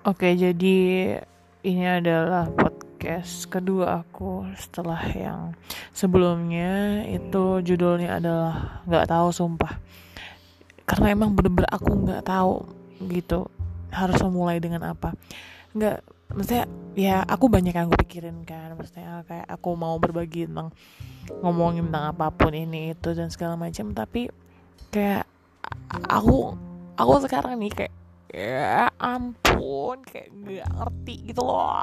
Oke, jadi ini adalah podcast kedua aku setelah yang sebelumnya itu judulnya adalah nggak tahu sumpah. Karena emang bener-bener aku nggak tahu gitu harus memulai dengan apa. Nggak, maksudnya ya aku banyak yang aku pikirin kan. Maksudnya kayak aku mau berbagi tentang ngomongin tentang apa pun ini itu dan segala macam. Tapi kayak aku aku sekarang nih kayak ya ampun kayak gak ngerti gitu loh